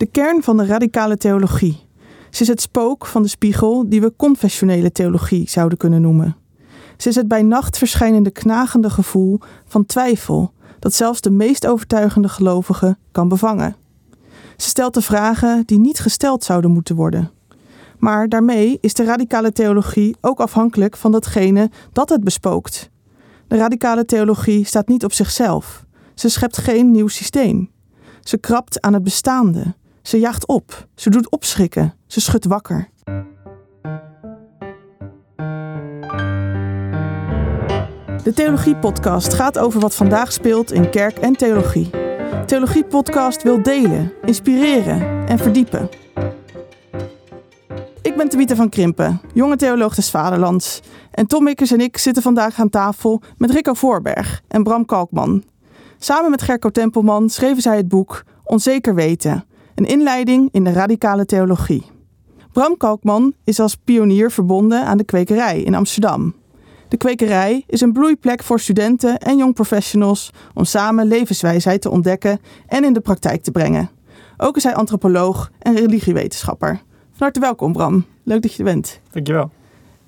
De kern van de radicale theologie. Ze is het spook van de spiegel die we confessionele theologie zouden kunnen noemen. Ze is het bij nacht verschijnende knagende gevoel van twijfel dat zelfs de meest overtuigende gelovigen kan bevangen. Ze stelt de vragen die niet gesteld zouden moeten worden. Maar daarmee is de radicale theologie ook afhankelijk van datgene dat het bespookt. De radicale theologie staat niet op zichzelf. Ze schept geen nieuw systeem. Ze krabt aan het bestaande. Ze jaagt op. Ze doet opschrikken. Ze schudt wakker. De Theologie Podcast gaat over wat vandaag speelt in kerk en theologie. Theologie Podcast wil delen, inspireren en verdiepen. Ik ben Tabitha van Krimpen, jonge theoloog des Vaderlands. En Tom Mikkers en ik zitten vandaag aan tafel met Rico Voorberg en Bram Kalkman. Samen met Gerco Tempelman schreven zij het boek Onzeker weten, een inleiding in de radicale theologie. Bram Kalkman is als pionier verbonden aan de kwekerij in Amsterdam. De kwekerij is een bloeiplek voor studenten en jong professionals om samen levenswijsheid te ontdekken en in de praktijk te brengen. Ook is hij antropoloog en religiewetenschapper. Van harte welkom, Bram. Leuk dat je er bent. Dankjewel.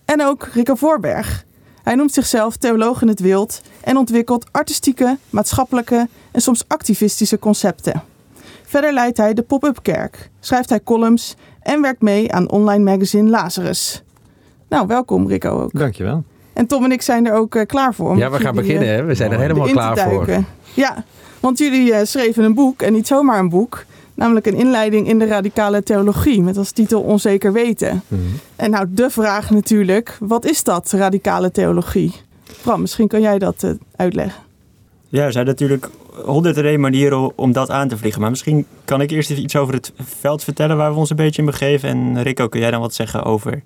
En ook Rico Voorberg. Hij noemt zichzelf theoloog in het wild en ontwikkelt artistieke, maatschappelijke en soms activistische concepten. Verder leidt hij de Pop-up Kerk, schrijft hij columns en werkt mee aan online magazine Lazarus. Nou, welkom Rico ook. Dankjewel. En Tom en ik zijn er ook uh, klaar voor. Ja, we gaan beginnen. Hè? We zijn er helemaal klaar voor. Ja, want jullie uh, schreven een boek en niet zomaar een boek. Namelijk een inleiding in de radicale theologie met als titel Onzeker weten. Mm -hmm. En nou, de vraag natuurlijk, wat is dat, radicale theologie? Bram, misschien kan jij dat uh, uitleggen. Ja, er zijn natuurlijk honderden en manieren om dat aan te vliegen. Maar misschien kan ik eerst even iets over het veld vertellen waar we ons een beetje in begeven. En Rico, kun jij dan wat zeggen over,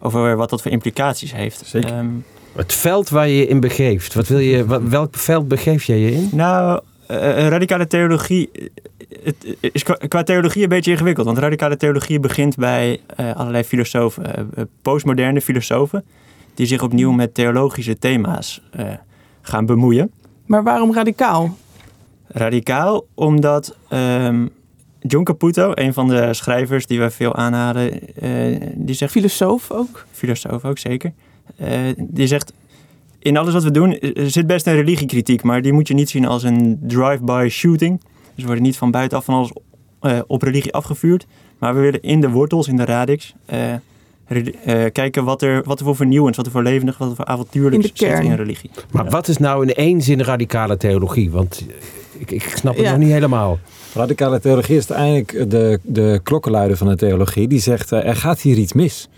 over wat dat voor implicaties heeft? Zeker. Um, het veld waar je je in begeeft. Wat wil je, wat, welk veld begeef jij je in? Nou, uh, radicale theologie het is qua theologie een beetje ingewikkeld. Want radicale theologie begint bij uh, allerlei filosofen, uh, postmoderne filosofen, die zich opnieuw met theologische thema's uh, gaan bemoeien. Maar waarom radicaal? Radicaal omdat um, John Caputo, een van de schrijvers die wij veel aanhalen, die zegt... Filosoof ook? Filosoof ook, zeker. die zegt, in alles wat we doen zit best een religiekritiek, maar die moet je niet zien als een drive-by shooting. Dus we worden niet van buitenaf van alles uh, op religie afgevuurd. Maar we willen in de wortels, in de radix, uh, uh, kijken wat er, wat er voor vernieuwend, wat er voor levendig, wat er voor avontuurlijk in zit in religie. Maar ja. wat is nou in één zin radicale theologie? Want ik, ik snap het ja. nog niet helemaal. Radicale theologie is uiteindelijk de, de klokkenluider van de theologie. Die zegt, er gaat hier iets mis.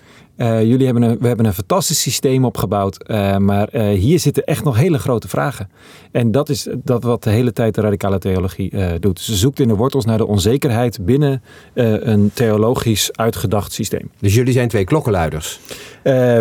Uh, jullie hebben een, we hebben een fantastisch systeem opgebouwd, uh, maar uh, hier zitten echt nog hele grote vragen. En dat is dat wat de hele tijd de radicale theologie doet. Ze zoekt in de wortels naar de onzekerheid binnen een theologisch uitgedacht systeem. Dus jullie zijn twee klokkenluiders?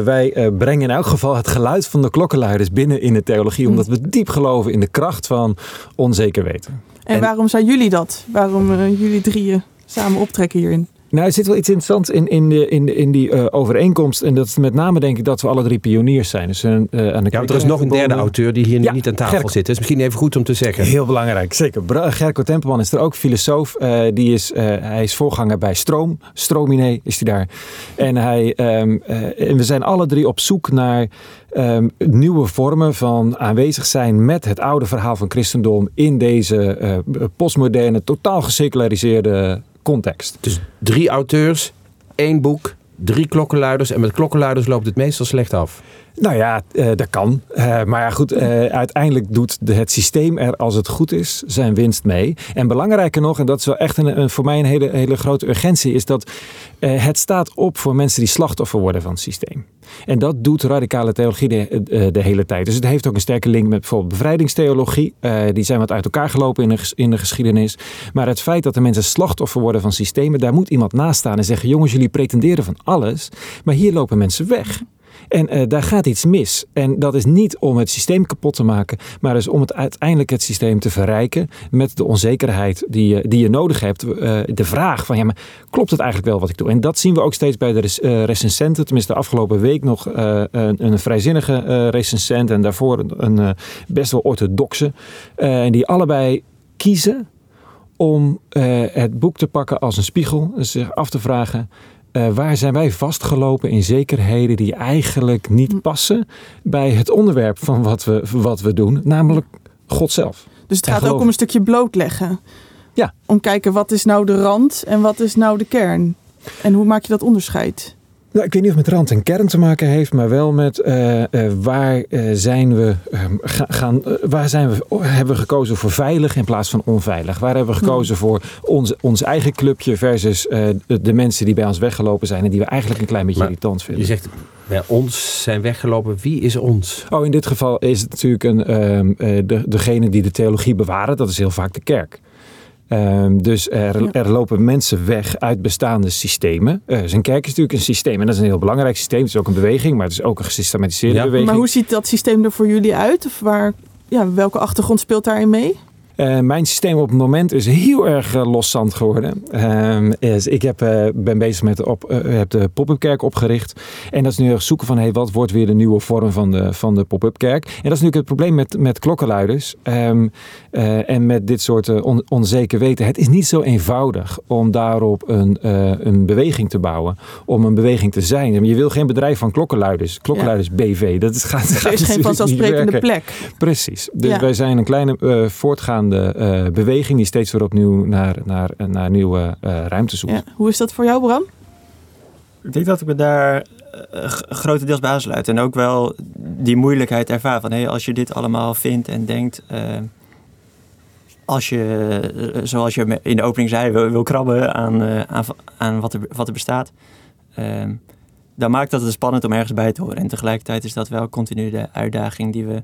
wij brengen in elk geval het geluid van de klokkenluiders binnen in de theologie, omdat we diep geloven in de kracht van onzeker weten. En, en waarom zijn jullie dat? Waarom jullie drieën samen optrekken hierin? Nou, er zit wel iets interessants in, in, de, in, in die uh, overeenkomst. En dat is met name denk ik dat we alle drie pioniers zijn. Dus, uh, aan de ja, er is nog een derde auteur die hier ja, niet aan tafel zit. Dat is misschien even goed om te zeggen. Heel belangrijk, zeker. Gerco Tempelman is er ook, filosoof. Uh, die is, hij is voorganger bij Stroom. Stroomine is hij daar. En, hij, um, en we zijn alle drie op zoek naar um, nieuwe vormen van aanwezig zijn met het oude verhaal van christendom in deze postmoderne, totaal geseculariseerde context. Dus drie auteurs, één boek, drie klokkenluiders. En met klokkenluiders loopt het meestal slecht af. Nou ja, uh, dat kan. Uh, maar ja, goed, uh, uiteindelijk doet het systeem er, als het goed is, zijn winst mee. En belangrijker nog, en dat is wel echt een voor mij een hele, hele grote urgentie, is dat het staat op voor mensen die slachtoffer worden van het systeem. En dat doet radicale theologie de, de hele tijd. Dus het heeft ook een sterke link met bijvoorbeeld bevrijdingstheologie. die zijn wat uit elkaar gelopen in de, in de geschiedenis. Maar het feit dat de mensen slachtoffer worden van systemen, daar moet iemand naast staan en zeggen: jongens, jullie pretenderen van alles, maar hier lopen mensen weg. En uh, daar gaat iets mis. En dat is niet om het systeem kapot te maken, maar is om het uiteindelijk het systeem te verrijken met de onzekerheid die je, die je nodig hebt. Uh, de vraag van ja, maar klopt het eigenlijk wel wat ik doe? En dat zien we ook steeds bij de uh, recensenten. Tenminste, de afgelopen week nog een, een vrijzinnige recensent en daarvoor een, best wel orthodoxe. en die allebei kiezen om eh, het boek te pakken als een spiegel. zich af te vragen. Eh, waar zijn wij vastgelopen in zekerheden die eigenlijk niet Hm. passen bij het onderwerp van wat we, wat we doen, namelijk God zelf? Dus het gaat ook om een stukje blootleggen. Ja. Om kijken wat is nou de rand en wat is nou de kern. En hoe maak je dat onderscheid? Nou, ik weet niet of het met rand en kern te maken heeft, maar wel met waar zijn we ga- gaan, waar zijn we, oh, hebben we gekozen voor veilig in plaats van onveilig? Waar hebben we gekozen voor ons, ons eigen clubje versus eh, de, de mensen die bij ons weggelopen zijn en die we eigenlijk een klein beetje Maar irritant vinden? Je zegt, bij ons zijn weggelopen. Wie is ons? Oh, in dit geval is het natuurlijk een, ehm, eh, de, degene die de theologie bewaren, dat is heel vaak de kerk. Ehm, dus er, Ja. er lopen mensen weg uit bestaande systemen. Eh zijn kerk is natuurlijk een systeem en dat is een heel belangrijk systeem. Het is ook een beweging, maar het is ook een gesystematiseerde Ja. beweging. Maar hoe ziet dat systeem er voor jullie uit? Of waar, ja, welke achtergrond speelt daarin mee? Eh, mijn systeem op het moment is heel erg uh, loszand geworden. Ehm, ik heb, uh, ben bezig met de, op, heb de pop-up kerk opgericht. En dat is nu erg zoeken van hey, wat wordt weer de nieuwe vorm van de, van de pop-up kerk. En dat is natuurlijk het probleem met, met klokkenluiders. Um, en met dit soort on, onzeker weten. Het is niet zo eenvoudig om daarop een, een beweging te bouwen. Om een beweging te zijn. Je wil geen bedrijf van klokkenluiders. Klokkenluiders ja. BV. Dat is, gaat, er is geen vanzelfsprekende plek. Precies. Dus ja. wij zijn een kleine voortgaande Uh, beweging die steeds weer opnieuw naar, naar, naar nieuwe uh, ruimte zoekt. Ja. Hoe is dat voor jou, Bram? Ik denk dat ik me daar uh, grotendeels bij aansluit. En ook wel die moeilijkheid ervaar van hey, als je dit allemaal vindt en denkt. eh, als je, zoals je in de opening zei, wil, wil krabben aan, uh, aan, aan wat, er, wat er bestaat. ehm, dan maakt dat het spannend om ergens bij te horen. En tegelijkertijd is dat wel continu de uitdaging die we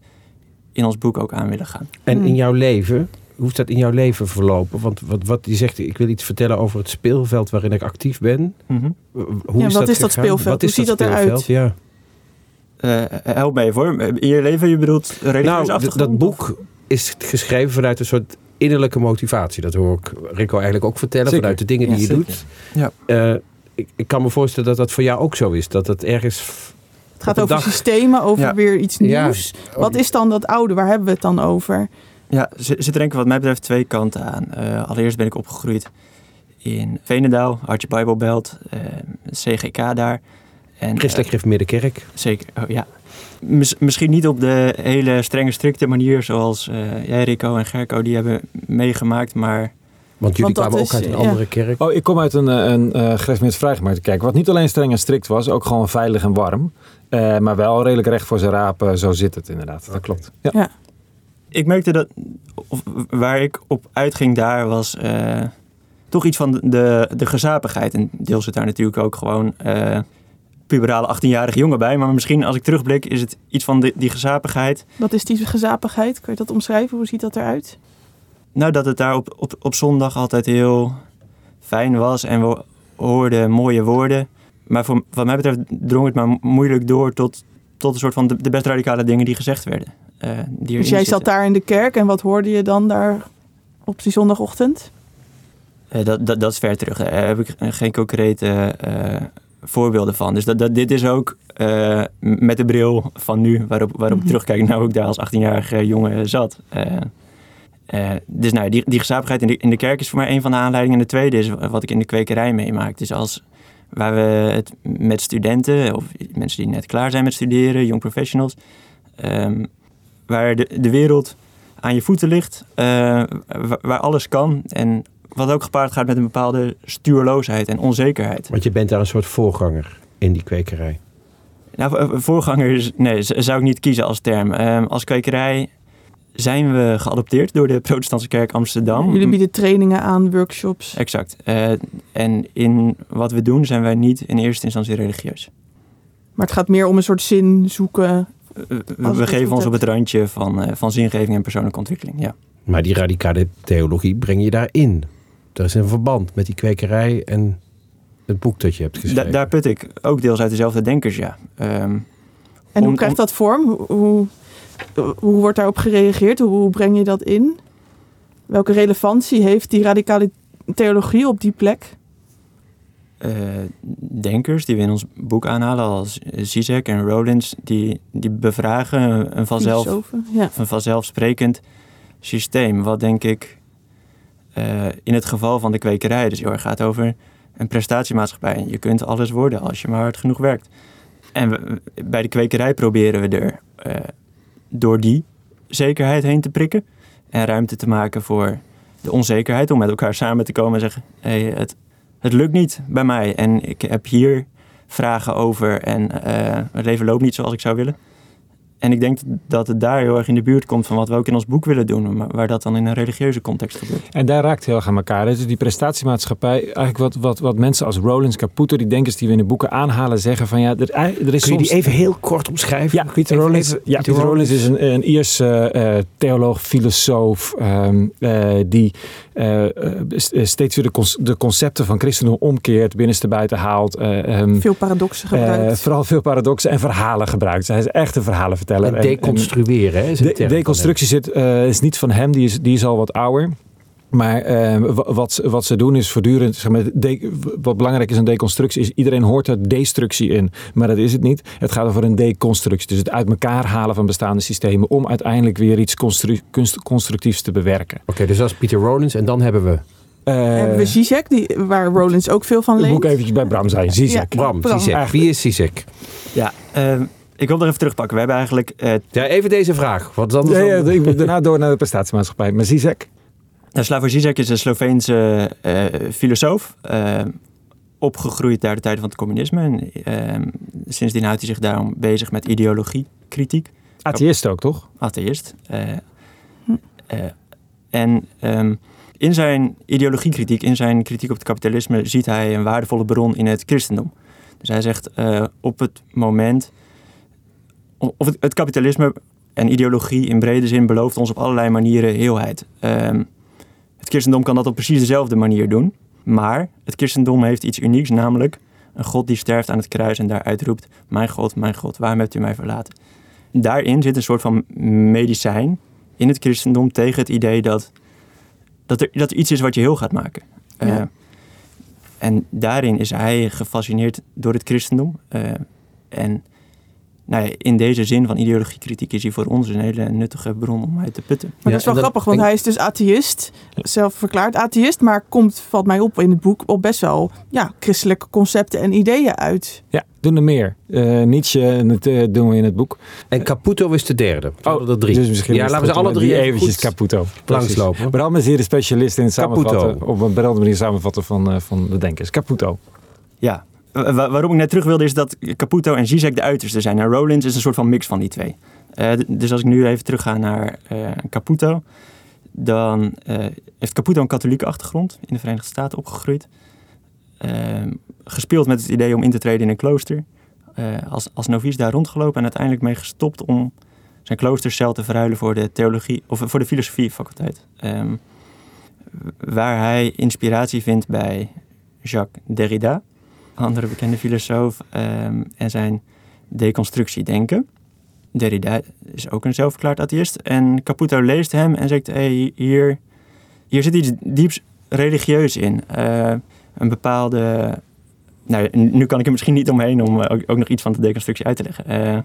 in ons boek ook aan willen gaan. En in jouw leven, hoe is dat in jouw leven verlopen? Want wat, wat je zegt, ik wil iets vertellen over het speelveld waarin ik actief ben. Mm-hmm. Hoe ja, is wat dat is dat speelveld? Wat hoe ziet dat, eruit? Ja. Uh, help me even hoor. In je leven, je bedoelt religieuze Nou, dat boek is geschreven vanuit een soort innerlijke motivatie. Dat hoor ik Rico eigenlijk ook vertellen. Zeker. Vanuit de dingen die ja, je zeker. doet. Ja. Uh, ik, ik kan me voorstellen dat dat voor jou ook zo is. Dat het ergens gaat over dag... systemen, over ja. weer iets nieuws. Ja. Wat is dan dat oude? Waar hebben we het dan over? Ja, zit er denk ik wat mij betreft twee kanten aan. Uh, allereerst ben ik opgegroeid in Veenendaal, Hartje Bijbelbelt, uh, CGK daar. En, Christelijk Gereformeerde Kerk. Zeker, oh, ja. Mis, misschien niet op de hele strenge, strikte manier zoals uh, jij, Rico en Gerco, die hebben meegemaakt, maar... Want jullie Want kwamen ook uit een ja. andere kerk. Oh, ik kom uit een, een uh, gereformeerd vrijgemaakte kerk. Wat niet alleen streng en strikt was, ook gewoon veilig en warm. Uh, maar wel redelijk recht voor zijn raap. Uh, zo zit het inderdaad. Okay. Dat klopt. Ja. ja. Ik merkte dat of, waar ik op uitging daar was uh, toch iets van de, de gezapigheid. En deels zit daar natuurlijk ook gewoon uh, puberale 18-jarige jongen bij. Maar misschien als ik terugblik is het iets van de, die gezapigheid. Wat is die gezapigheid? Kun je dat omschrijven? Hoe ziet dat eruit? Nou, dat het daar op, op, op zondag altijd heel fijn was. En we hoorden mooie woorden. Maar voor, wat mij betreft drong het maar moeilijk door tot, tot een soort van de, de best radicale dingen die gezegd werden. Uh, die dus jij zitten. zat daar in de kerk en wat hoorde je dan daar op die zondagochtend? Uh, dat, dat, dat is ver terug. Daar heb ik geen concrete uh, voorbeelden van. Dus dat, dat, dit is ook met de bril van nu, waarop, waarop ik terugkijk, nou ik daar als 18-jarige jongen zat. Uh, dus nou, die, die gezapigheid in de, in de kerk is voor mij een van de aanleidingen. En de tweede is wat ik in de kwekerij meemaak. Dus als waar we het met studenten of mensen die net klaar zijn met studeren, young professionals, um, waar de, de wereld aan je voeten ligt, uh, waar, waar alles kan en wat ook gepaard gaat met een bepaalde stuurloosheid en onzekerheid. Want je bent daar een soort voorganger in die kwekerij. Nou, voorganger is, nee, zou ik niet kiezen als term. Um, als kwekerij zijn we geadopteerd door de Protestantse Kerk Amsterdam. Jullie bieden trainingen aan, workshops. Exact. Uh, en in wat we doen zijn wij niet in eerste instantie religieus. Maar het gaat meer om een soort zin zoeken. Uh, we we geven ons hebt. op het randje van, uh, van zingeving en persoonlijke ontwikkeling, ja. Maar die radicale theologie breng je daarin. Er is een verband met die kwekerij en het boek dat je hebt geschreven. Da daar put ik ook deels uit dezelfde denkers, ja. Um, en hoe om, krijgt dat vorm? Hoe, hoe wordt daarop gereageerd? Hoe breng je dat in? Welke relevantie heeft die radicale theologie op die plek? Uh, denkers die we in ons boek aanhalen, als Zizek en Rollins, die, die bevragen een, vanzelf, ja. een vanzelfsprekend systeem. Wat denk ik eh, in het geval van de kwekerij dus heel erg gaat over een prestatiemaatschappij. Je kunt alles worden als je maar hard genoeg werkt. En we- bij de kwekerij proberen we er eh, door die zekerheid heen te prikken. En ruimte te maken voor de onzekerheid. Om met elkaar samen te komen en zeggen: hey, het, het lukt niet bij mij. En ik heb hier vragen over. En eh het leven loopt niet zoals ik zou willen. En ik denk dat het daar heel erg in de buurt komt van wat we ook in ons boek willen doen. Maar waar dat dan in een religieuze context gebeurt. En daar raakt heel erg aan elkaar. Dus die prestatiemaatschappij, eigenlijk wat, wat, wat mensen als Rollins, Caputo, die denkers die we in de boeken aanhalen, zeggen van ja, er, er is Kun je soms... die even heel kort omschrijven? Ja, Peter Rollins, even- ja, Peter Rollins is een, een Ierse eh, theoloog, filosoof, ehm, eh, die eh, eh, st- eh, steeds weer de, cons- de concepten van christendom omkeert, binnenste buiten haalt. eh, ehm, Veel paradoxen gebruikt. eh, vooral veel paradoxen en verhalen gebruikt. Hij is echt een verhalenverteller. En En- deconstrueren, hè? is een de, deconstructie zit, eh, is niet van hem, die is, die is al wat ouder. Maar eh, wa- wat, ze- wat ze doen is voortdurend, zeg maar, de- wat belangrijk is aan deconstructie, is iedereen hoort er destructie in. Maar dat is het niet. Het gaat over een deconstructie. Dus het uit elkaar halen van bestaande systemen om uiteindelijk weer iets constru- kunst- constructiefs te bewerken. Oké, dus dat is Peter Rollins. En dan hebben we Eh, Hebben we Zizek, die, waar Rollins ook veel van moet leent. ik eventjes bij Bram zijn. Zizek. Ja. Bram, Bram. Zizek. Wie is Zizek? Ja, eh, ik wil er even terugpakken. We hebben eigenlijk eh, Ja, even deze vraag. Want anders Ja, ja, dan- ik moet daarna door naar de prestatiemaatschappij. Maar Zizek? Nou, Slavoj Zizek is een Sloveense eh, filosoof. eh, opgegroeid daar de tijden van het communisme. En, eh, sindsdien houdt hij zich daarom bezig met ideologiekritiek. Atheïst ook, toch? Atheïst. Eh, eh, en ehm, in zijn ideologiekritiek, in zijn kritiek op het kapitalisme... ziet hij een waardevolle bron in het christendom. Dus hij zegt eh, op het moment... Of het, het kapitalisme en ideologie in brede zin belooft ons op allerlei manieren heelheid. Ehm, het christendom kan dat op precies dezelfde manier doen. Maar het christendom heeft iets unieks, namelijk een God die sterft aan het kruis en daaruit roept: Mijn God, mijn God, waarom hebt u mij verlaten? Daarin zit een soort van medicijn in het christendom tegen het idee dat, dat, er, dat er iets is wat je heel gaat maken. Ja. Eh, en daarin is hij gefascineerd door het christendom. Eh, en nou ja, in deze zin van ideologiekritiek is hij voor ons een hele nuttige bron om uit te putten. Maar Ja, dat is wel grappig, want hij is dus atheïst, zelf verklaard atheïst, maar komt, valt mij op in het boek, op best wel ja, christelijke concepten en ideeën uit. Ja, doen er meer. Eh, Nietzsche dat eh, doen we in het boek. En Caputo is de derde. Hadden er drie. Dus misschien ja, laten we ze alle drie eventjes Caputo. Langslopen. Bram is hier de specialist in het Caputo. samenvatten. Op een briljante manier samenvatten van, eh, van de denkers. Caputo. Ja, waarom ik net terug wilde is dat Caputo en Zizek de uiterste zijn. En Rollins is een soort van mix van die twee. Eh, dus als ik nu even terugga naar eh, Caputo, dan eh, heeft Caputo een katholieke achtergrond in de Verenigde Staten opgegroeid. Ehm, gespeeld met het idee om in te treden in een klooster. Eh, als, als novice daar rondgelopen en uiteindelijk mee gestopt om zijn kloostercel te verruilen voor de theologie of voor de filosofiefaculteit. Ehm, waar hij inspiratie vindt bij Jacques Derrida, andere bekende filosoof, ehm, en zijn deconstructiedenken. Derrida is ook een zelfverklaard atheïst. En Caputo leest hem en zegt: hey, hier, hier zit iets dieps religieus in. Eh, een bepaalde. Nou, nu kan ik er misschien niet omheen om eh, ook, ook nog iets van de deconstructie uit te leggen. Eh,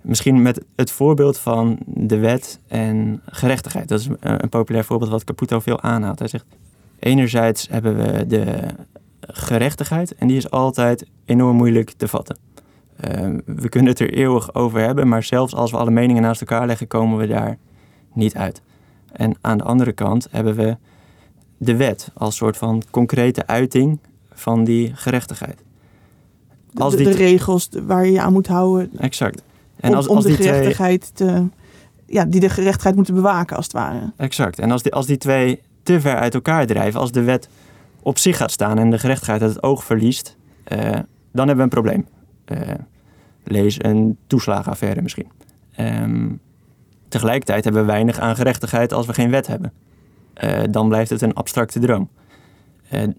misschien met het voorbeeld van de wet en gerechtigheid. Dat is een, een populair voorbeeld wat Caputo veel aanhaalt. Hij zegt: enerzijds hebben we de gerechtigheid en die is altijd enorm moeilijk te vatten. Eh, we kunnen het er eeuwig over hebben, maar zelfs als we alle meningen naast elkaar leggen, komen we daar niet uit. En aan de andere kant hebben we de wet als soort van concrete uiting van die gerechtigheid. Als de, die de regels waar je je aan moet houden Exact. En om, als, om als de die twee, gerechtigheid te, ja, die de gerechtigheid moeten bewaken als het ware. Exact. En als die, als die twee te ver uit elkaar drijven, als de wet op zich gaat staan en de gerechtigheid uit het oog verliest, eh, dan hebben we een probleem. Eh, lees een toeslagenaffaire misschien. Ehm, tegelijkertijd hebben we weinig aan gerechtigheid als we geen wet hebben. Eh, dan blijft het een abstracte droom.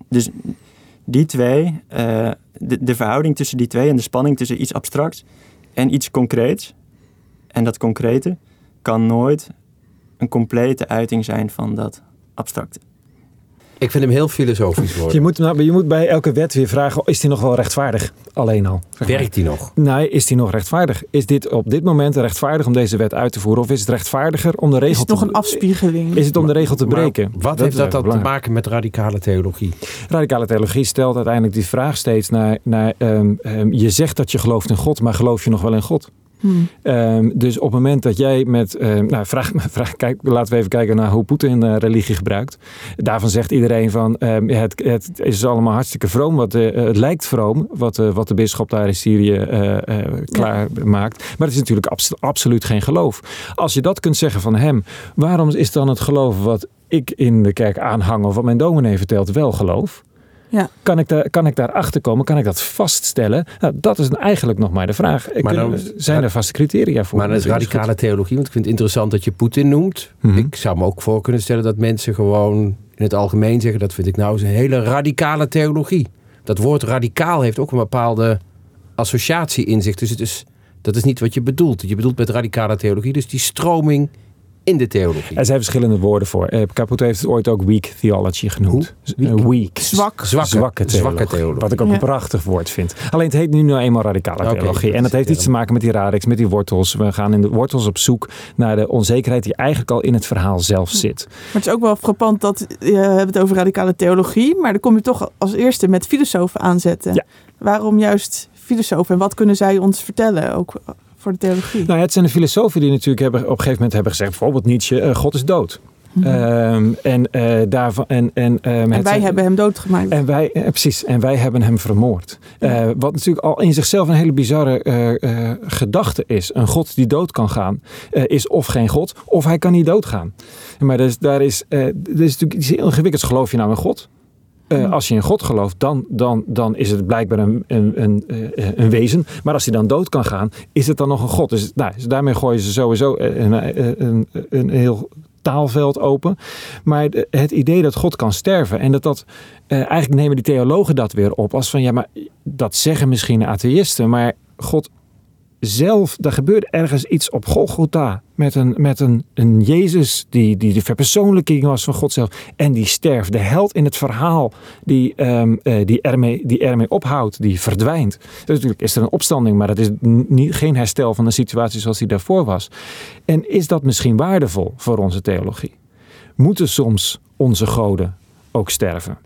Dus die twee, de, de verhouding tussen die twee en de spanning tussen iets abstracts en iets concreets. En dat concrete kan nooit een complete uiting zijn van dat abstracte. Ik vind hem heel filosofisch worden. Je moet, nou, je moet bij elke wet weer vragen, is die nog wel rechtvaardig? Alleen al. zeg maar. Werkt die nog? Nee, is die nog rechtvaardig? Is dit op dit moment rechtvaardig om deze wet uit te voeren? Of is het rechtvaardiger om de regel Is het nog te een afspiegeling? Is het om de regel te Maar breken? wat heeft dat dan te maken met radicale theologie? Radicale theologie stelt uiteindelijk die vraag steeds naar, naar ehm, ehm, je zegt dat je gelooft in God, maar geloof je nog wel in God? Hmm. Ehm, dus op het moment dat jij met, ehm, nou vraag, vraag, kijk, laten we even kijken naar hoe Poetin eh, religie gebruikt. Daarvan zegt iedereen van, ehm, ja, het, het is allemaal hartstikke vroom, wat, eh, het lijkt vroom, wat, eh, wat de bisschop daar in Syrië eh, eh, klaar maakt. Maar het is natuurlijk abs- absoluut geen geloof. Als je dat kunt zeggen van hem, waarom is dan het geloof wat ik in de kerk aanhang of wat mijn dominee vertelt wel geloof? Ja. Kan ik, daar, kan ik daar achter komen? Kan ik dat vaststellen? Nou, dat is eigenlijk nog maar de vraag. Maar dan- zijn er vaste criteria voor? Maar dat is radicale theologie, want ik vind het interessant dat je Poetin noemt. Mhm. Ik zou me ook voor kunnen stellen dat mensen gewoon in het algemeen zeggen... dat vind ik nou eens een hele radicale theologie. Dat woord radicaal heeft ook een bepaalde associatie in zich. Dus het is, dat is niet wat je bedoelt. Je bedoelt met radicale theologie dus die stroming in de theologie. Er zijn verschillende woorden voor. Eh, Caputo heeft het ooit ook weak theology genoemd. Hoe? Eh, weak. Zwak. Zwakke, Zwakke theologie. zwakke theologie. Wat ik ook Ja. een prachtig woord vind. Alleen het heet nu nou eenmaal radicale theologie. dat En dat heeft iets te maken met die radix, met die wortels. We gaan in de wortels op zoek naar de onzekerheid die eigenlijk al in het verhaal zelf zit. Maar het is ook wel frappant dat eh, we hebben het over radicale theologie, maar dan kom je toch als eerste met filosofen aanzetten. Ja. Waarom juist filosofen en wat kunnen zij ons vertellen, ook voor de theologie? Nou, ja, het zijn de filosofen die natuurlijk hebben, op een gegeven moment hebben gezegd, bijvoorbeeld Nietzsche, eh, God is dood. Mhm. Ehm, en, eh, daarvan, en, en, ehm, en wij zijn- hebben hem doodgemaakt. En wij, eh, precies, en wij hebben hem vermoord. Wat natuurlijk al in zichzelf een hele bizarre gedachte is. Een God die dood kan gaan, is of geen God, of hij kan niet doodgaan. Maar dus, daar is, er is natuurlijk iets heel ingewikkelds. Geloof je nou in God? Eh, Hmm. Als je in God gelooft, dan, dan, dan is het blijkbaar een, een, een, eh, een wezen. Maar als hij dan dood kan gaan, is het dan nog een God? Dus, nou, dus daarmee gooien ze sowieso een, een, een, een heel taalveld open. Maar het idee dat God kan sterven en dat dat. eh, eigenlijk nemen die theologen dat weer op als van ja, maar dat zeggen misschien atheïsten, maar God zelf, daar gebeurde ergens iets op Golgotha met een, met een, een Jezus die, die de verpersoonlijking was van God zelf en die sterft. De held in het verhaal die, ehm, eh, die, ermee, die ermee ophoudt, die verdwijnt. Dus natuurlijk is er een opstanding, maar dat is niet, geen herstel van de situatie zoals die daarvoor was. En is dat misschien waardevol voor onze theologie? Moeten soms onze goden ook sterven?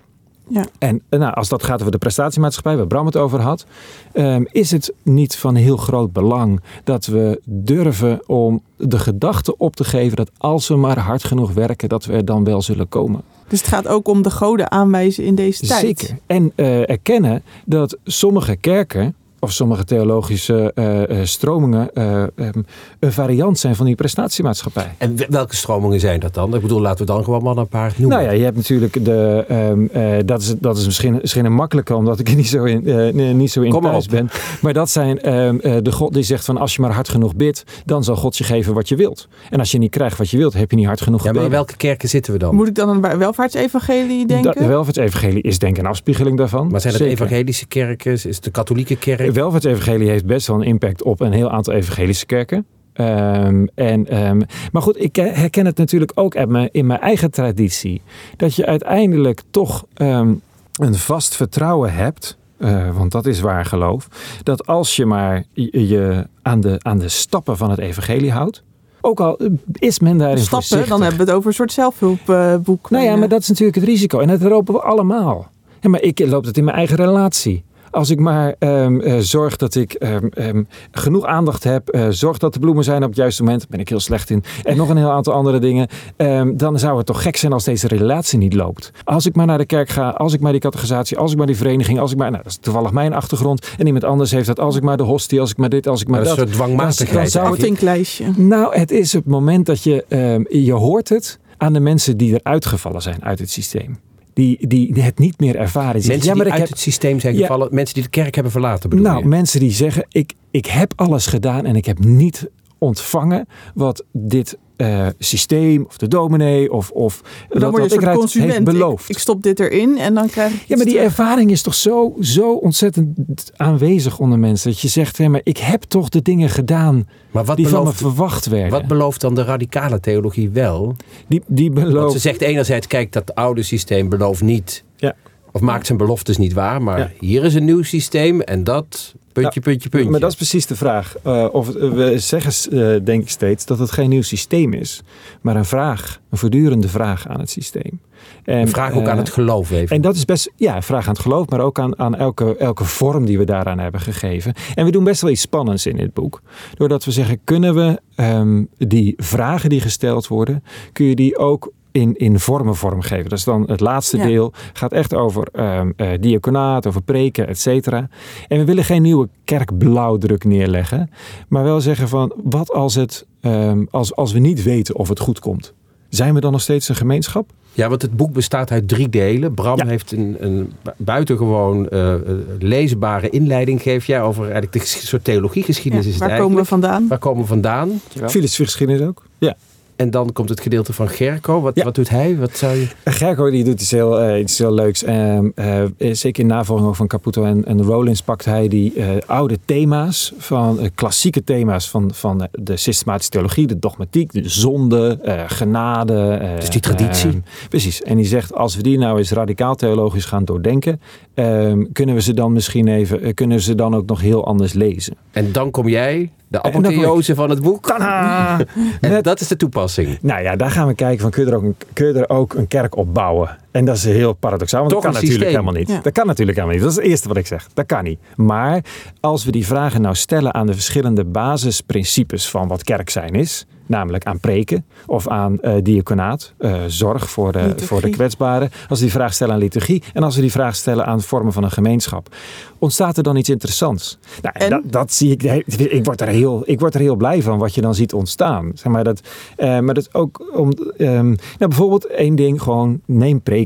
Ja. En eh, nou, als dat gaat over de prestatiemaatschappij, waar Bram het over had, ehm, is het niet van heel groot belang dat we durven om de gedachte op te geven dat als we maar hard genoeg werken, dat we er dan wel zullen komen. Dus het gaat ook om de goden aanwijzen in deze tijd. Zeker. En eh, erkennen dat sommige kerken of sommige theologische eh, eh, stromingen eh, ehm, een variant zijn van die prestatiemaatschappij. En we- welke stromingen zijn dat dan? Ik bedoel, laten we dan gewoon maar een paar noemen. Nou ja, je hebt natuurlijk de. ehm, eh, dat, is, dat is misschien, misschien een makkelijke, omdat ik er niet zo in, eh, niet zo in Kom thuis op. ben. Maar dat zijn ehm, eh, de God die zegt van als je maar hard genoeg bidt, dan zal God je geven wat je wilt. En als je niet krijgt wat je wilt, heb je niet hard genoeg ja, maar in welke kerken zitten we dan? Moet ik dan aan het welvaartsevangelie denken? De welvaartsevangelie is denk ik een afspiegeling daarvan. Maar zijn het Zeker. evangelische kerken? Is het de katholieke kerk? De welvaartsevangelie heeft best wel een impact op een heel aantal evangelische kerken. Ehm, en, ehm, maar goed, ik herken het natuurlijk ook in mijn, in mijn eigen traditie. Dat je uiteindelijk toch ehm, een vast vertrouwen hebt. eh, want dat is waar geloof. Dat als je maar je, je aan, de, aan de stappen van het evangelie houdt. Ook al is men daarin Stappen, voorzichtig. dan hebben we het over een soort zelfhulpboek. Nou ja, Eh, maar dat is natuurlijk het risico. En dat lopen we allemaal. Ja, maar ik loop het in mijn eigen relatie. Als ik maar ehm, eh, zorg dat ik ehm, ehm, genoeg aandacht heb, eh, zorg dat de bloemen zijn op het juiste moment, daar ben ik heel slecht in, en nog een heel aantal andere dingen, ehm, dan zou het toch gek zijn als deze relatie niet loopt. Als ik maar naar de kerk ga, als ik maar die categorisatie, als ik maar die vereniging, als ik maar, nou dat is toevallig mijn achtergrond, en iemand anders heeft dat, als ik maar de hostie, als ik maar dit, als ik maar dat dat. is een dwangmatigheid. Dan zou het-. Nou, het is het moment dat je, ehm, je hoort het aan de mensen die eruit gevallen zijn uit het systeem. Die, die het niet meer ervaren. Mensen ja, maar die uit heb, het systeem zijn Ja. gevallen. Mensen die de kerk hebben verlaten bedoel nou, je? mensen die zeggen, ik, ik heb alles gedaan en ik heb niet ontvangen wat dit eh, systeem of de dominee of, of Dan dat word je wat een ik heeft consument. Ik, beloofd. ik stop dit erin en dan krijg ik Ja, maar die terug. ervaring is toch zo, zo ontzettend aanwezig onder mensen. Dat je zegt, hé, maar ik heb toch de dingen gedaan Maar wat die van me belooft, verwacht werden. wat belooft dan de radicale theologie wel? die, die Want belooft... ze zegt enerzijds, kijk, dat oude systeem belooft niet. Ja. Of maakt zijn beloftes niet waar. Maar Ja. hier is een nieuw systeem en dat, puntje, puntje, puntje. Maar dat is precies de vraag. Eh, of, het- we zeggen, eh, denk ik steeds, dat het geen nieuw systeem is. Maar een vraag, een voortdurende vraag aan het systeem. En, Een vraag ook eh, aan het geloof even. En dat is best, ja, een vraag aan het geloof, maar ook aan, aan elke, elke vorm die we daaraan hebben gegeven. En we doen best wel iets spannends in dit boek. Doordat we zeggen, kunnen we ehm, die vragen die gesteld worden, kun je die ook in, in vormen vormgeven. Dat is dan het laatste Ja. deel. Gaat echt over ehm eh, diaconaat, over preken, et cetera. En we willen geen nieuwe kerkblauwdruk neerleggen. Maar wel zeggen van, wat als, het, ehm, als, als we niet weten of het goed komt? Zijn we dan nog steeds een gemeenschap? Ja, want het boek bestaat uit drie delen. Bram Ja. heeft een, een bu- buitengewoon eh, leesbare inleiding, geef jij, over eigenlijk de soort theologiegeschiedenis Ja, is het waar komen we vandaan? Waar komen we vandaan? Filosofie-geschiedenis ook? Ja. En dan komt het gedeelte van Gerco. Wat, Ja. wat doet hij? Wat zou je... Gerco die doet iets heel, eh, iets heel leuks. Ehm, eh, zeker in navolging ook van Caputo en, en Rollins pakt hij die eh, oude thema's, van eh, klassieke thema's van, van de systematische theologie, de dogmatiek, de zonde, eh, genade. eh, Dus die traditie. ehm, precies. En die zegt, als we die nou eens radicaal theologisch gaan doordenken, ehm, kunnen we ze dan misschien even, eh, kunnen ze dan ook nog heel anders lezen. En dan kom jij, de apotheose van het boek. En Met- dat is de toepassing. Nou ja, daar gaan we kijken van kun je er ook een, kun je er ook een kerk op bouwen. En dat is heel paradoxaal, want Toch dat kan natuurlijk systeem. helemaal niet. Ja. Dat kan natuurlijk helemaal niet. Dat is het eerste wat ik zeg. Dat kan niet. Maar als we die vragen nou stellen aan de verschillende basisprincipes van wat kerk zijn is, namelijk aan preken of aan eh diaconaat, eh, zorg voor de, Liturgie. voor de kwetsbaren, als we die vraag stellen aan liturgie en als we die vraag stellen aan vormen van een gemeenschap, ontstaat er dan iets interessants. Nou, en? Dat, dat zie ik, ik word, er heel, ik word er heel blij van wat je dan ziet ontstaan. Zeg maar dat, eh, maar dat is ook om, ehm, nou bijvoorbeeld één ding, gewoon neem preken.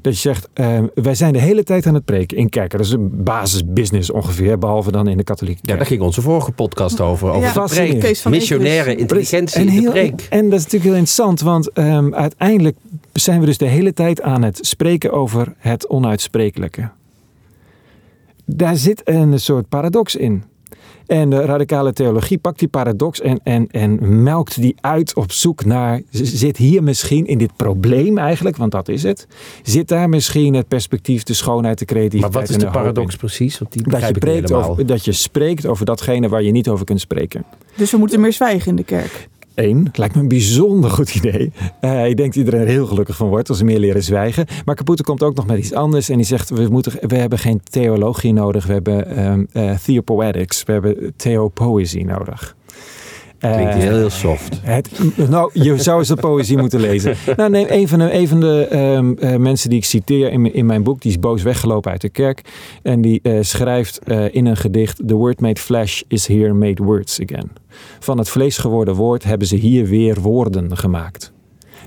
Dat je zegt, ehm, wij zijn de hele tijd aan het preken in kerken. Dat is een basisbusiness ongeveer, behalve dan in de katholieke Ja, daar ging onze vorige podcast over. Over Ja, de preek. van Missionaire intelligentie en, in de preek. en dat is natuurlijk heel interessant, want ehm, uiteindelijk zijn we dus de hele tijd aan het spreken over het onuitsprekelijke. Daar zit een soort paradox in. En de radicale theologie pakt die paradox en, en, en melkt die uit op zoek naar, zit hier misschien in dit probleem eigenlijk, want dat is het, zit daar misschien het perspectief, de schoonheid, de Maar creativiteit wat is en de in? paradox precies? Want die Dat je, begrijp ik niet preekt helemaal. over, dat je spreekt over datgene waar je niet over kunt spreken. Dus we moeten meer zwijgen in de kerk. Eén, lijkt me een bijzonder goed idee. Eh, ik denk dat iedereen er heel gelukkig van wordt als ze meer leren zwijgen. Maar Caputo komt ook nog met iets anders. En die zegt, we, moeten, we hebben geen theologie nodig. We hebben ehm eh, theopoetics. We hebben theopoëzie nodig. Klinkt Eh, heel soft. het, nou, je zou eens de poëzie moeten lezen. Nou, nee, een van de, een van de ehm, eh, mensen die ik citeer in, mijn- in mijn boek, die is boos weggelopen uit de kerk. En die eh, schrijft eh, in een gedicht: The word made flesh is here made words again. Van het vlees geworden woord hebben ze hier weer woorden gemaakt.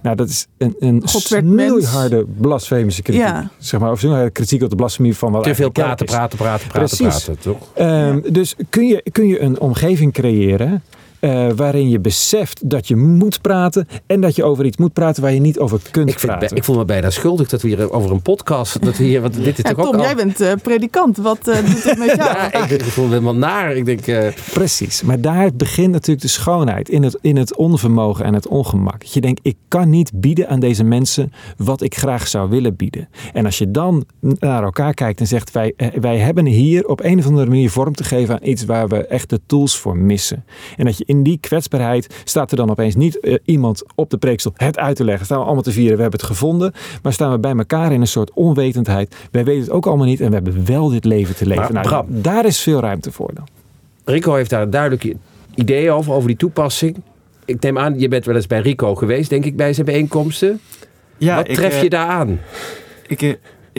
Nou, dat is een, een snoeiharde blasfemische kritiek. Ja. Zeg maar, of snoeiharde kritiek op de blasfemie van wat Te veel praten, praten, praten, praten, Precies. praten, toch? Ehm, dus kun je, kun je een omgeving creëren eh, waarin je beseft dat je moet praten en dat je over iets moet praten waar je niet over kunt Ik, praten. bij- ik voel me bijna schuldig dat we hier over een podcast, dat we hier, want dit is Ja, toch ook Tom, al... jij bent eh, predikant. Wat eh, doet het met jou? Ja, ik, ik voel me helemaal naar. Ik denk, eh, Precies, maar daar begint natuurlijk de schoonheid in het, in het onvermogen en het ongemak. Dat je denkt, ik kan niet bieden aan deze mensen wat ik graag zou willen bieden. En als je dan naar elkaar kijkt en zegt, wij, eh, wij hebben hier op een of andere manier vorm te geven aan iets waar we echt de tools voor missen. En dat je in die kwetsbaarheid staat er dan opeens niet eh, iemand op de preekstoel het uit te leggen. Staan we allemaal te vieren, we hebben het gevonden. Maar staan we bij elkaar in een soort onwetendheid. Wij weten het ook allemaal niet en we hebben wel dit leven te leven. Maar Nou, daar is veel ruimte voor dan. Rico heeft daar een duidelijk idee over, over die toepassing. Ik neem aan, je bent wel eens bij Rico geweest, denk ik, bij zijn bijeenkomsten. Ja, Wat ik, tref eh, je daar aan? Ik, eh,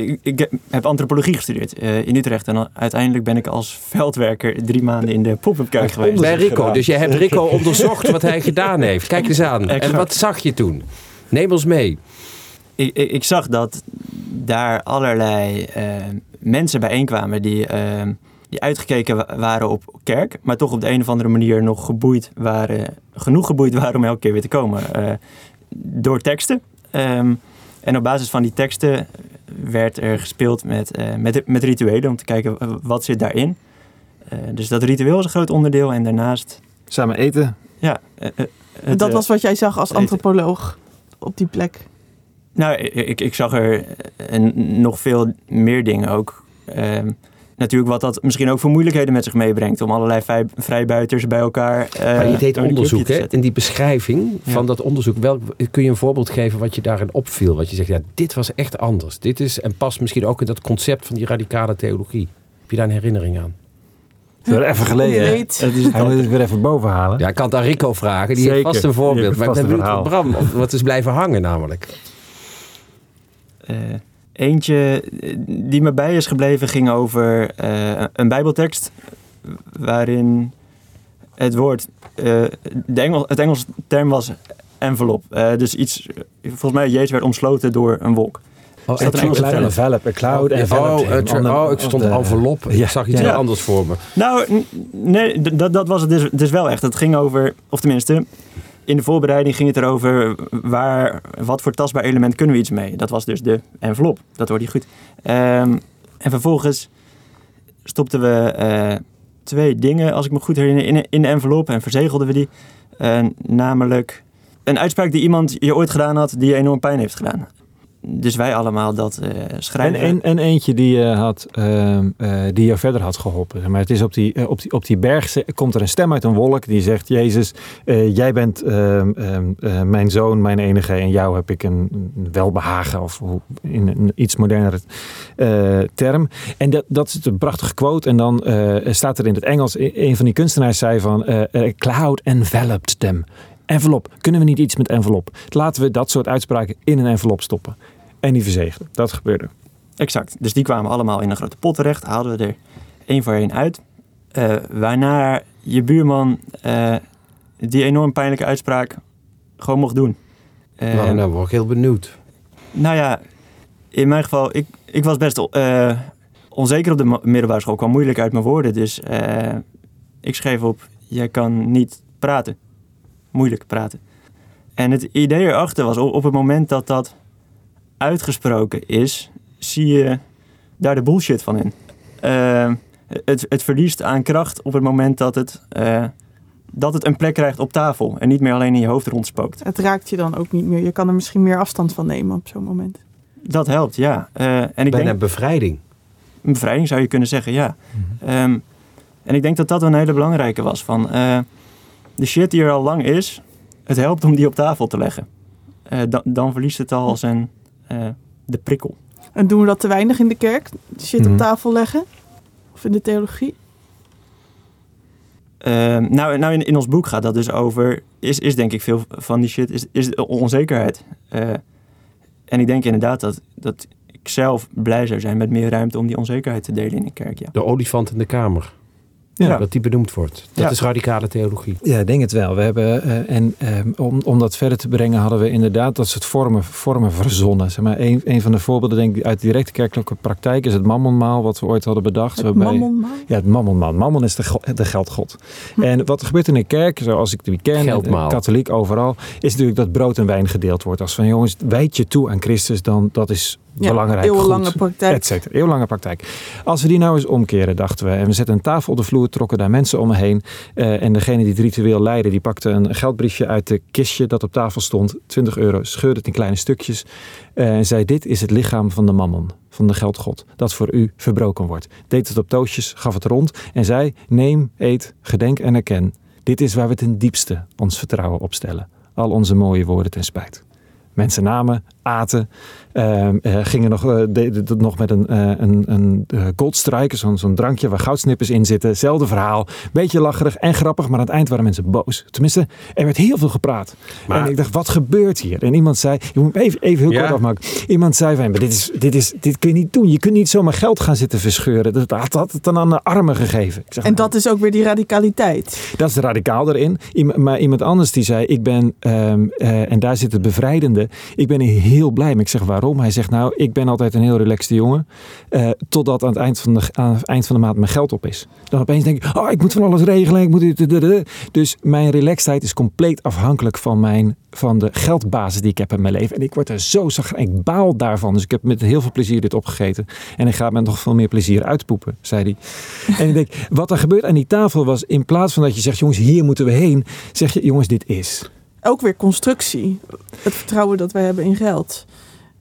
ik, ik heb antropologie gestudeerd eh, in Utrecht. En dan uiteindelijk ben ik als veldwerker drie maanden in de pop-up kerk geweest. Bij Rico. gedaan. Dus jij hebt Rico onderzocht wat hij gedaan heeft. Kijk eens aan. En wat zag je toen? Neem ons mee. Ik, ik, ik zag dat daar allerlei eh, mensen bijeenkwamen die eh, die uitgekeken wa- waren op kerk, maar toch op de een of andere manier nog geboeid waren, genoeg geboeid waren om elke keer weer te komen. Eh, door teksten. Ehm, en op basis van die teksten werd er gespeeld met, eh, met, met rituelen om te kijken wat zit daarin. Eh, dus dat ritueel is een groot onderdeel en daarnaast, Samen eten. ja. eh, het, dat was wat jij zag als eten. antropoloog op die plek. Nou, ik, ik zag er nog veel meer dingen ook. Ehm, natuurlijk wat dat misschien ook voor moeilijkheden met zich meebrengt. Om allerlei vrij, vrijbuiters bij elkaar uh, Maar je deed onderzoek, hè? In die beschrijving van ja. dat onderzoek, welk, kun je een voorbeeld geven wat je daarin opviel? Wat je zegt, ja, dit was echt anders. Dit is, en past misschien ook in dat concept van die radicale theologie. Heb je daar een herinnering aan? Het is even geleden. Het is, hij moet het weer even boven halen. Ja, ik kan het aan Rico vragen. Die Zeker. heeft vast een voorbeeld. Maar ik ben benieuwd Bram, wat is blijven hangen namelijk. Uh, eentje die me bij is gebleven ging over uh, een bijbeltekst waarin het woord, uh, de Engel, het Engelse term was envelop. Uh, dus iets, volgens mij Jezus werd omsloten door een wolk. Oh, is dat een term? Envelop, een cloud, envelop. Oh, het, oh, ik stond envelop. Ja, ik zag iets ja. heel anders voor me. Nou, nee, dat, dat was het dus, dus wel echt. Het ging over, of tenminste, in de voorbereiding ging het erover waar, wat voor tastbaar element kunnen we iets mee. Dat was dus de envelop. Dat hoorde je goed. Um, en vervolgens stopten we uh, twee dingen, als ik me goed herinner, in, de envelop en verzegelden we die. Uh, namelijk een uitspraak die iemand je ooit gedaan had die je enorm pijn heeft gedaan. Dus wij allemaal dat uh, schrijven. En, en, en, eentje die je had, uh, uh, die je verder had geholpen. Maar het is op die, op die, op die berg komt er een stem uit een wolk die zegt: Jezus, eh, jij bent ehm, mijn zoon, mijn enige, en jou heb ik een welbehagen of in een iets modernere eh, term. En dat, dat is een prachtige quote. En dan eh, staat er in het Engels: een van die kunstenaars zei van: eh, Cloud enveloped them envelop. Kunnen we niet iets met envelop? Laten we dat soort uitspraken in een envelop stoppen. En die verzegelen. Dat gebeurde. Exact. Dus die kwamen allemaal in een grote pot terecht. Haalden we er één voor één uit. Uh, waarna je buurman uh, die enorm pijnlijke uitspraak gewoon mocht doen. Uh, nou, nou word ik heel benieuwd. Nou ja, in mijn geval, ik, ik was best onzeker op de middelbare school. Ik kwam moeilijk uit mijn woorden. Dus ik schreef op, jij kan niet praten moeilijk praten. En het idee erachter was, op het moment dat dat uitgesproken is, zie je daar de bullshit van in. Uh, het, het, verliest aan kracht op het moment dat het, uh, dat het een plek krijgt op tafel en niet meer alleen in je hoofd rondspookt. Het raakt je dan ook niet meer. Je kan er misschien meer afstand van nemen op zo'n moment. Dat helpt, ja. Uh, en ik Bijna denk, bevrijding. Een bevrijding zou je kunnen zeggen, ja. Mm-hmm. Um, en ik denk dat dat een hele belangrijke was. Van, uh, de shit die er al lang is, het helpt om die op tafel te leggen. Uh, dan, dan verliest het al zijn uh, de prikkel. En doen we dat te weinig in de kerk? De shit op tafel leggen? Of in de theologie? Uh, nou, nou in, in, ons boek gaat dat dus over, is, is denk ik veel van die shit, is, is onzekerheid. Uh, en ik denk inderdaad dat, dat ik zelf blij zou zijn met meer ruimte om die onzekerheid te delen in de kerk. Ja. De olifant in de kamer. Ja. Dat die benoemd wordt. Dat ja. is radicale theologie. Ja, ik denk het wel. We hebben, uh, en um, om, om dat verder te brengen hadden we inderdaad dat soort vormen, vormen verzonnen. Zeg maar, een, een van de voorbeelden denk ik uit directe kerkelijke praktijk is het mammonmaal wat we ooit hadden bedacht. Het waarbij, mammonmaal? Ja, het mammonmaal. Mammon is de, de geldgod. Hm. En wat er gebeurt in een kerk, zoals ik die ken, Geldmaal. katholiek overal, is natuurlijk dat brood en wijn gedeeld wordt. Als van jongens, wijd je toe aan Christus, dan dat is ja, belangrijk, eeuwenlange goed, praktijk. et cetera. Eeuwenlange praktijk. Als we die nou eens omkeren, dachten we, en we zetten een tafel op de vloer, trokken daar mensen om me heen. Uh, en degene die het ritueel leidde, die pakte een geldbriefje uit de kistje dat op tafel stond. 20 euro, scheurde het in kleine stukjes. Uh, en zei, dit is het lichaam van de mammon, van de geldgod, dat voor u verbroken wordt. Deed het op toosjes, gaf het rond en zei, neem, eet, gedenk en erken. Dit is waar we ten diepste ons vertrouwen op stellen. Al onze mooie woorden ten spijt. Mensen namen, aten, uh, uh, gingen nog, uh, deden het nog met een, eh, een, een goldstrijker, zo'n zo'n drankje waar goudsnippers in zitten. Hetzelfde verhaal. Beetje lacherig en grappig, maar aan het eind waren mensen boos. Tenminste, er werd heel veel gepraat. Maar... En ik dacht, wat gebeurt hier? En iemand zei, je moet even, even heel ja. kort afmaken. Iemand zei van, dit, is, dit, is, dit kun je niet doen. Je kunt niet zomaar geld gaan zitten verscheuren. Dat had, had het dan aan de armen gegeven. Ik zeg, en dat is ook weer die radicaliteit. Dat is radicaal erin. Maar iemand anders die zei, ik ben, um, en daar zit het bevrijdende. Ik ben een heel heel blij. Maar ik zeg waarom? Hij zegt nou, ik ben altijd een heel relaxte jongen. eh, totdat aan het, eind van de, aan het eind van de maand mijn geld op is. Dan opeens denk ik, oh, ik moet van alles regelen. Ik moet. Dus mijn relaxedheid is compleet afhankelijk van, mijn, van de geldbasis die ik heb in mijn leven. En ik word er zo zag, ik baal daarvan. Dus ik heb met heel veel plezier dit opgegeten. En ik ga met nog veel meer plezier uitpoepen, zei hij. en ik denk, wat er gebeurt aan die tafel was, in plaats van dat je zegt, jongens, hier moeten we heen. Zeg je, jongens, dit is. Ook weer constructie. Het vertrouwen dat wij hebben in geld.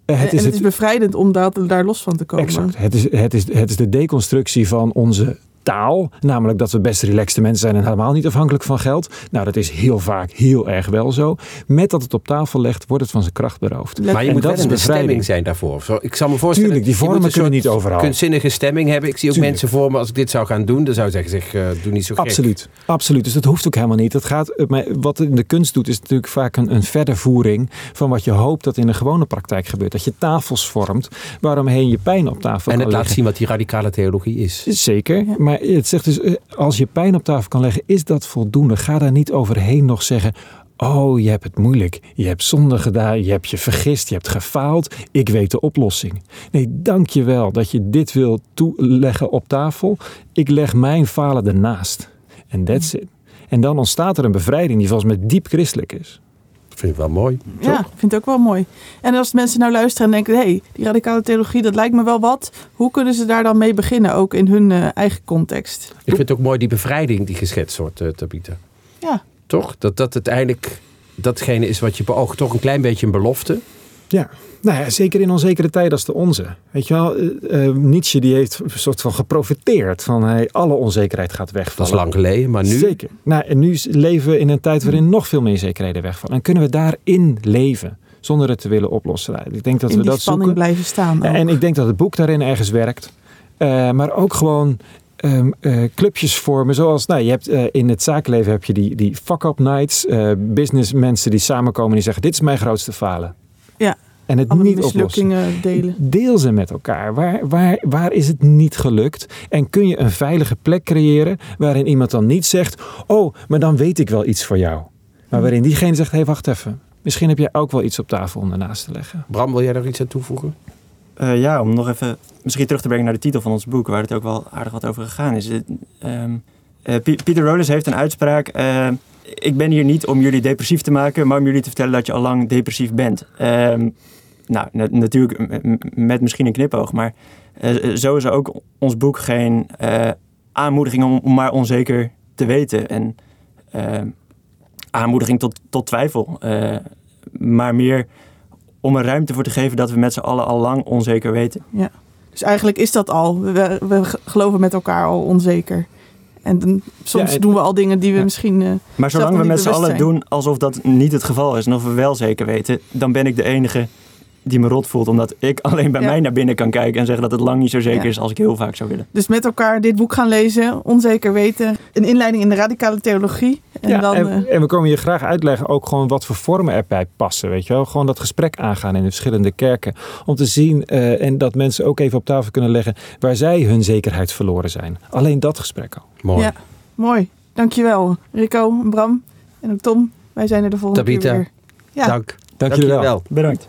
Eh, en het is bevrijdend om daar, daar los van te komen. Exact. Het is, het, is, het is de deconstructie van onze taal. Namelijk dat we best relaxte mensen zijn en helemaal niet afhankelijk van geld. Nou, dat is heel vaak heel erg wel zo. Met dat het op tafel legt, wordt het van zijn kracht beroofd. Maar je En moet dat wel een bestemming zijn daarvoor. Zo, ik zal me voorstellen. Tuurlijk, die vormen een kunnen soort niet overal. Kunstzinnige stemming hebben. Ik zie ook Tuurlijk. mensen voor me, als ik dit zou gaan doen, dan zou ik zeggen, zeg, eh, doe niet zo gek. Absoluut, absoluut. Dus dat hoeft ook helemaal niet. Dat gaat, eh, maar wat in de kunst doet, is natuurlijk vaak een, een verdervoering van wat je hoopt dat in de gewone praktijk gebeurt. Dat je tafels vormt waaromheen je pijn op tafel En kan het laat zien wat die radicale theologie is. Zeker, maar het zegt dus, eh, als je pijn op tafel kan leggen, is dat voldoende. Ga daar niet overheen nog zeggen, oh je hebt het moeilijk, je hebt zonde gedaan, je hebt je vergist, je hebt gefaald, ik weet de oplossing. Nee, dank je wel dat je dit wil toeleggen op tafel. Ik leg mijn falen ernaast. En that's it. En dan ontstaat er een bevrijding die volgens mij diep christelijk is. Vind ik wel mooi. Ja, ik vind het ook wel mooi. En als mensen nou luisteren en denken, hé, hey, die radicale theologie, dat lijkt me wel wat. Hoe kunnen ze daar dan mee beginnen, ook in hun eh, eigen context? Ik vind het ook mooi die bevrijding die geschetst wordt, uh, Tabita. Ja. Toch? Dat dat uiteindelijk datgene is wat je beoogt. Toch een klein beetje een belofte. Ja, nou ja, zeker in onzekere tijden als de onze. Weet je wel, eh, eh, Nietzsche die heeft een soort van geprofiteerd van hey, alle onzekerheid gaat Dat wegvallen. is lang geleden, maar nu... Zeker. Nou, en nu leven we in een tijd waarin nog veel meer zekerheden wegvallen. En kunnen we daarin leven zonder het te willen oplossen. Nou, ik denk dat in we die dat spanning zoeken. blijven staan. ook. En ik denk dat het boek daarin ergens werkt. Eh, maar ook gewoon ehm, eh, clubjes vormen. Zoals, nou, je hebt in het zakenleven heb je die, die fuck-up nights. eh businessmensen die samenkomen en die zeggen, dit is mijn grootste falen. Ja. En het Alle niet oplossen. delen. Deel ze met elkaar. Waar, waar, waar is het niet gelukt? En kun je een veilige plek creëren waarin iemand dan niet zegt: Oh, maar dan weet ik wel iets voor jou. Maar waarin diegene zegt: Hé, hey, wacht even. Misschien heb jij ook wel iets op tafel om ernaast te leggen. Bram, wil jij daar iets aan toevoegen? Eh, ja, om nog even misschien terug te brengen naar de titel van ons boek, waar het ook wel aardig wat over gegaan is. Het, ehm, eh, P- Peter Rollins heeft een uitspraak. Ik ben hier niet om jullie depressief te maken, maar om jullie te vertellen dat je al lang depressief bent. Ehm, nou, na- natuurlijk met misschien een knipoog, maar eh, zo is ook ons boek geen eh, aanmoediging om, maar onzeker te weten. En ehm, aanmoediging tot, tot twijfel. eh, maar meer om er ruimte voor te geven dat we met z'n allen al lang onzeker weten. Dus eigenlijk is dat al. We, we geloven met elkaar al onzeker. En dan, soms Ja, doen we al dingen die we Ja. misschien... eh, Maar zolang we niet met z'n allen zijn. doen alsof dat niet het geval is en of we wel zeker weten, dan ben ik de enige die me rot voelt. Omdat ik alleen bij Ja. mij naar binnen kan kijken en zeggen dat het lang niet zo zeker Ja. is als ik heel vaak zou willen. dus met elkaar dit boek gaan lezen. Onzeker weten. Een inleiding in de radicale theologie. En ja, dan... en, eh, en we komen je graag uitleggen ook gewoon wat voor vormen erbij passen. Weet je wel? Gewoon dat gesprek aangaan in de verschillende kerken. Om te zien eh, en dat mensen ook even op tafel kunnen leggen waar zij hun zekerheid verloren zijn. Alleen dat gesprek al. Mooi. Ja. mooi. Dankjewel. Rico, Bram en ook Tom. Wij zijn er de volgende Tabitha. keer weer. Ja. Dank. Dank jullie wel. wel. Bedankt.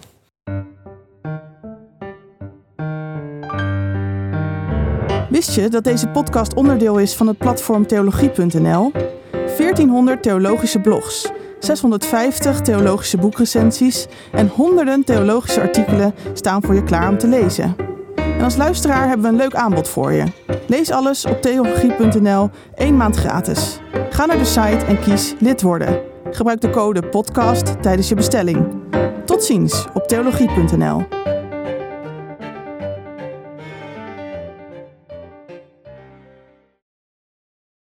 Wist je dat deze podcast onderdeel is van het platform theologie.nl? 1400 theologische blogs, 650 theologische boekrecensies en honderden theologische artikelen staan voor je klaar om te lezen. En als luisteraar hebben we een leuk aanbod voor je. Lees alles op theologie.nl, één maand gratis. Ga naar de site en kies lid worden. Gebruik de code podcast tijdens je bestelling. Tot ziens op theologie.nl.